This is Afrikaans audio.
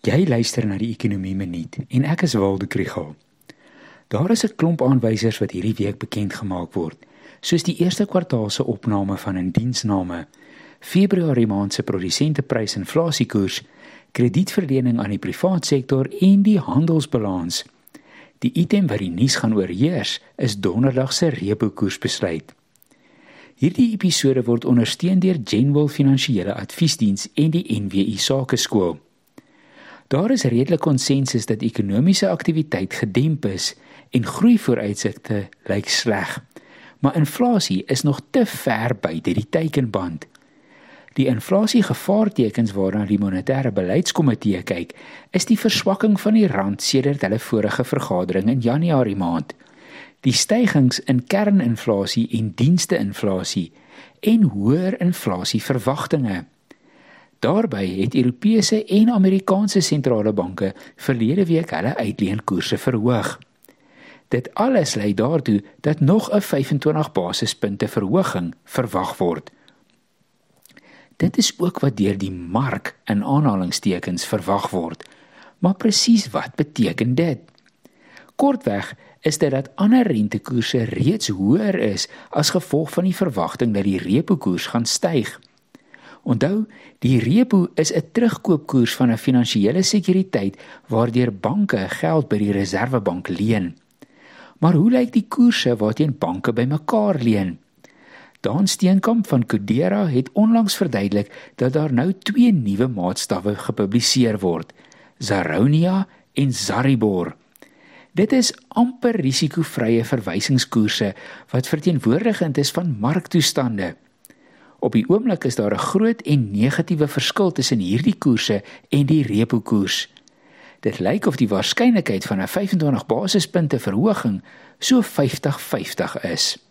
Jy luister na die Ekonomie Minuut en ek is Waldo Krügel. Daar is 'n klomp aanwysers wat hierdie week bekend gemaak word, soos die eerste kwartaal se opname van indiensname, Februarie maand se produsenteprys inflasiekoers, kredietverlening aan die private sektor en die handelsbalans. Die item wat die nuus gaan oorheers, is donderdag se repo koersbesluit. Hierdie episode word ondersteun deur Genwell Finansiële Adviesdiens en die NWI Sakeskool. Daar is redelik konsensus dat ekonomiese aktiwiteit gedemp is en groeivooruitsigte lyk sleg. Maar inflasie is nog te ver buite die teikenband. Die inflasiegevaartekens waarna die monetêre beleidskomitee kyk, is die verswakking van die rand sedert hulle vorige vergadering in Januarie maand, die stygings in kerninflasie en diensteinflasie en hoër inflasieverwagtinge. Daarby het Europese en Amerikaanse sentrale banke verlede week hulle uitleenkoerse verhoog. Dit alles lei daartoe dat nog 'n 25 basispunte verhoging verwag word. Dit is ook wat deur die mark in aanhalingstekens verwag word. Maar presies wat beteken dit? Kortweg is dit dat ander rentekoerse reeds hoër is as gevolg van die verwagting dat die repo koers gaan styg. Onthou, die repo is 'n terugkoopkoers van 'n finansiële sekuriteit waardeur banke geld by die Reserwebank leen. Maar hoe lyk die koerse waarteen banke bymekaar leen? Dan Steenkamp van Kudera het onlangs verduidelik dat daar nou twee nuwe maatstawwe gepubliseer word: Zaronia en Zaribor. Dit is amper risikovrye verwysingskoerse wat verteenwoordigend is van marktoestande. Op die oomblik is daar 'n groot en negatiewe verskil tussen hierdie koerse en die repo koers. Dit lyk of die waarskynlikheid van 'n 25 basispunte verhoging so 50-50 is.